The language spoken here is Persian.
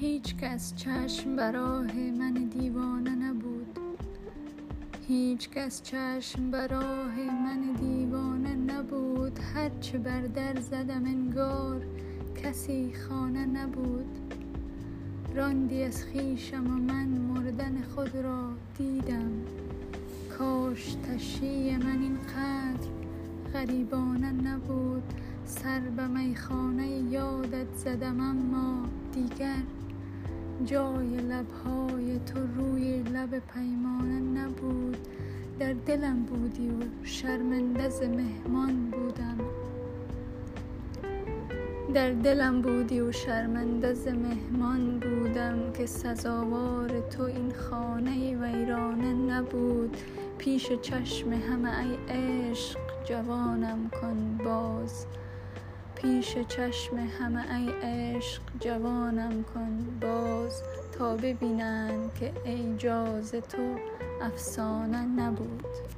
کس چشم براه من دیوانه نبود. هیچ کس چشم براه من دیوانه نبود. هرچه بر در زدم انگار کسی خانه نبود. راندی از خویشم و من مردن خود را دیدم. کاش تشییع من اینقدر غریبانه نبود. سر به میخانه یادت زدم اما دیگر جای لبهای تو روی لب پیمانه نبود. در دلم بودی و شرمنده ز مهمان بودم. در دلم بودی و شرمنده ز مهمان بودم که سزاوار تو این خانه ویرانه نبود. پیش چشم همه ای عشق جوانم کن. پیش چشم همه ای عشق جوانم کن باز تا ببینند که اعجاز تو افسانه نبود.